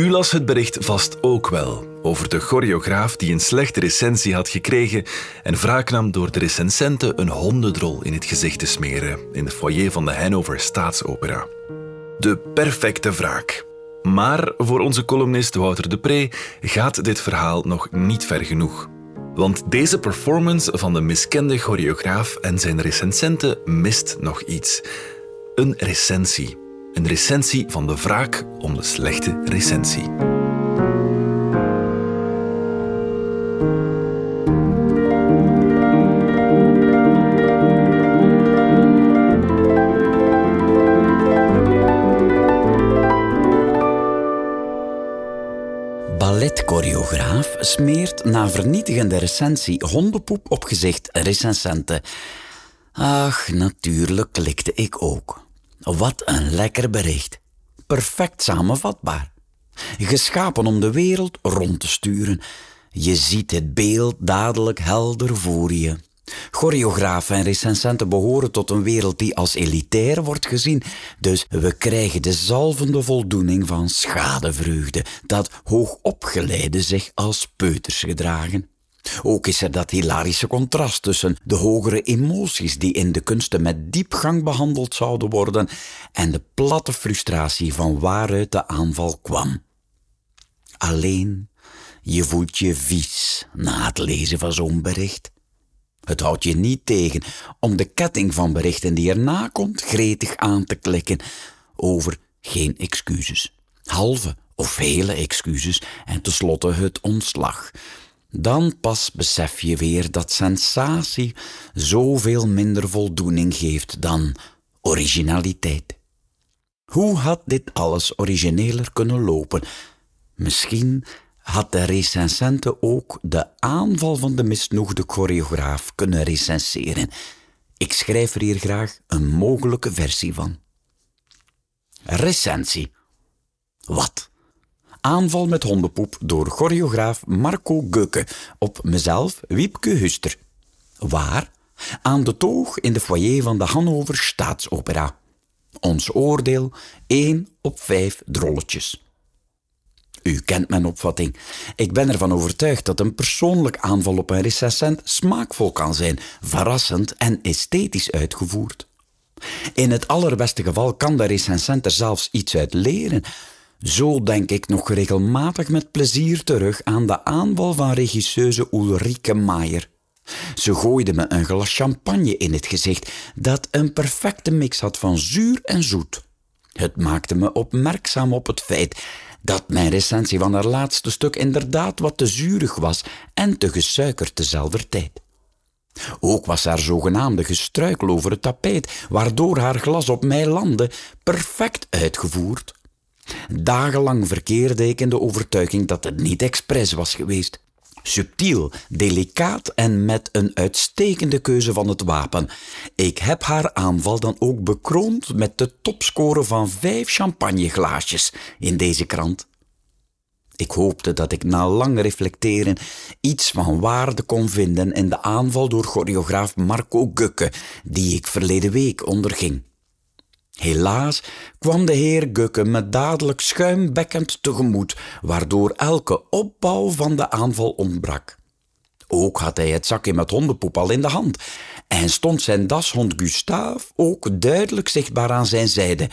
U las het bericht vast ook wel over de choreograaf die een slechte recensie had gekregen en wraak nam door de recensenten een hondendrol in het gezicht te smeren in de foyer van de Hannover Staatsopera. De perfecte wraak. Maar voor onze columnist Wouter de Pre gaat dit verhaal nog niet ver genoeg. Want deze performance van de miskende choreograaf en zijn recensenten mist nog iets. Een recensie. Een recensie van de wraak om de slechte recensie. balletchoreograaf smeert na vernietigende recensie hondenpoep op gezicht recensenten. Ach, natuurlijk klikte ik ook. Wat een lekker bericht. Perfect samenvatbaar. Geschapen om de wereld rond te sturen. Je ziet het beeld dadelijk helder voor je. Choreografen en recensenten behoren tot een wereld die als elitair wordt gezien, dus we krijgen de zalvende voldoening van schadevreugde, dat hoogopgeleide zich als peuters gedragen. Ook is er dat hilarische contrast tussen de hogere emoties die in de kunsten met diepgang behandeld zouden worden en de platte frustratie van waaruit de aanval kwam. Alleen, je voelt je vies na het lezen van zo'n bericht. Het houdt je niet tegen om de ketting van berichten die erna komt gretig aan te klikken over geen excuses, halve of hele excuses en tenslotte het ontslag. Dan pas besef je weer dat sensatie zoveel minder voldoening geeft dan originaliteit. Hoe had dit alles origineler kunnen lopen? Misschien had de recensente ook de aanval van de misnoegde choreograaf kunnen recenseren. Ik schrijf er hier graag een mogelijke versie van. Recensie. Wat? Aanval met hondenpoep door choreograaf Marco Geuke op mezelf, Wiepke Huster. Waar? Aan de toog in de foyer van de Hannover Staatsopera. Ons oordeel 1 op 5 drolletjes. U kent mijn opvatting. Ik ben ervan overtuigd dat een persoonlijk aanval op een recensent smaakvol kan zijn, verrassend en esthetisch uitgevoerd. In het allerbeste geval kan de recensent er zelfs iets uit leren. Zo denk ik nog regelmatig met plezier terug aan de aanval van regisseuse Ulrike Maier. Ze gooide me een glas champagne in het gezicht dat een perfecte mix had van zuur en zoet. Het maakte me opmerkzaam op het feit dat mijn recensie van haar laatste stuk inderdaad wat te zuurig was en te gesuikerd tezelfde tijd. Ook was haar zogenaamde gestruikel over het tapijt, waardoor haar glas op mij landde, perfect uitgevoerd. Dagenlang verkeerde ik in de overtuiging dat het niet expres was geweest. Subtiel, delicaat en met een uitstekende keuze van het wapen. Ik heb haar aanval dan ook bekroond met de topscore van vijf champagneglaasjes in deze krant. Ik hoopte dat ik na lang reflecteren iets van waarde kon vinden in de aanval door choreograaf Marco Gukke, die ik verleden week onderging. Helaas kwam de heer Gukke me dadelijk schuimbekkend tegemoet, waardoor elke opbouw van de aanval ontbrak. Ook had hij het zakje met hondenpoep al in de hand en stond zijn dashond Gustave ook duidelijk zichtbaar aan zijn zijde.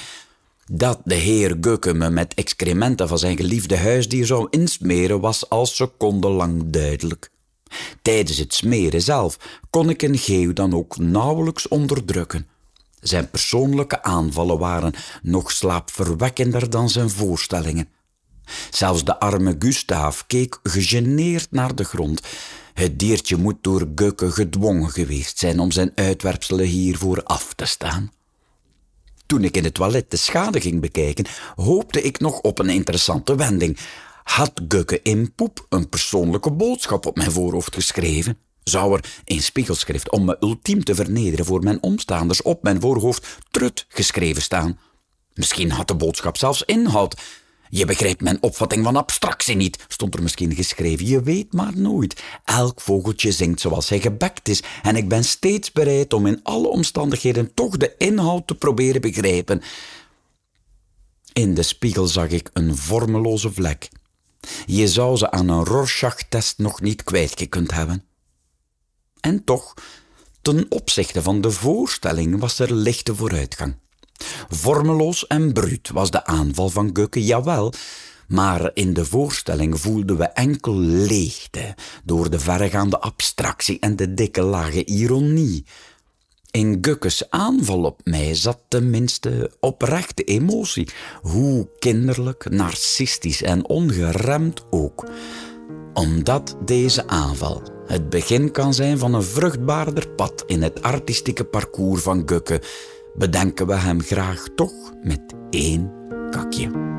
Dat de heer Gukke me met excrementen van zijn geliefde huisdier zou insmeren was al secondenlang duidelijk. Tijdens het smeren zelf kon ik een geeuw dan ook nauwelijks onderdrukken. Zijn persoonlijke aanvallen waren nog slaapverwekkender dan zijn voorstellingen. Zelfs de arme Gustaaf keek gegeneerd naar de grond. Het diertje moet door Gukke gedwongen geweest zijn om zijn uitwerpselen hiervoor af te staan. Toen ik in het toilet de schade ging bekijken, hoopte ik nog op een interessante wending. Had Gukke in poep een persoonlijke boodschap op mijn voorhoofd geschreven? Zou er in spiegelschrift om me ultiem te vernederen voor mijn omstaanders op mijn voorhoofd trut geschreven staan. Misschien had de boodschap zelfs inhoud. Je begrijpt mijn opvatting van abstractie niet, stond er misschien geschreven. Je weet maar nooit. Elk vogeltje zingt zoals hij gebekt is en ik ben steeds bereid om in alle omstandigheden toch de inhoud te proberen begrijpen. In de spiegel zag ik een vormeloze vlek. Je zou ze aan een Rorschach-test nog niet kwijtgekund hebben. En toch, ten opzichte van de voorstelling was er lichte vooruitgang. Vormeloos en bruut was de aanval van Gukke, jawel, maar in de voorstelling voelden we enkel leegte door de verregaande abstractie en de dikke lage ironie. In Gukkes aanval op mij zat tenminste oprechte emotie, hoe kinderlijk, narcistisch en ongeremd ook. Omdat deze aanval het begin kan zijn van een vruchtbaarder pad in het artistieke parcours van Gukke, bedenken we hem graag toch met één kakje.